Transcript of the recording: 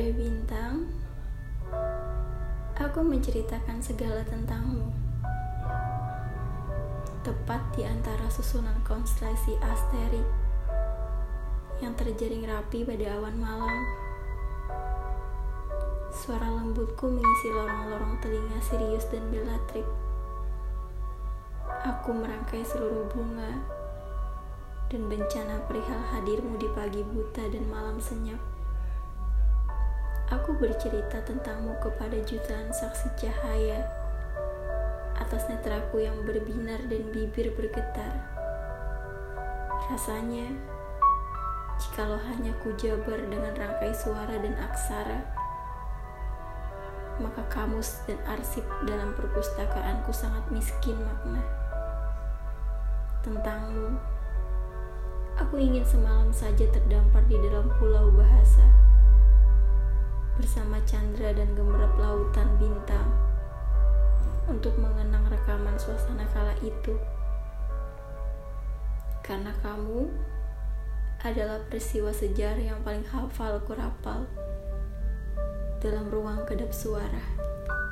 Kepada bintang, aku menceritakan segala tentangmu. Tepat di antara susunan konstelasi asterik yang terjaring rapi pada awan malam. Suara lembutku mengisi lorong-lorong telinga Sirius dan Bellatrix. Aku merangkai seluruh bunga dan bencana perihal hadirmu di pagi buta dan malam senyap. Aku bercerita tentangmu kepada jutaan saksi cahaya atas netraku yang berbinar dan bibir bergetar. Rasanya, jikalau hanya kujabar dengan rangkai suara dan aksara, maka kamus dan arsip dalam perpustakaanku sangat miskin makna. Tentangmu, aku ingin semalam saja terdampar di dalam pulau bersama Chandra dan gemerap lautan bintang untuk mengenang rekaman suasana kala itu. Karena kamu adalah peristiwa sejarah yang paling hafal kurapal dalam ruang kedap suara.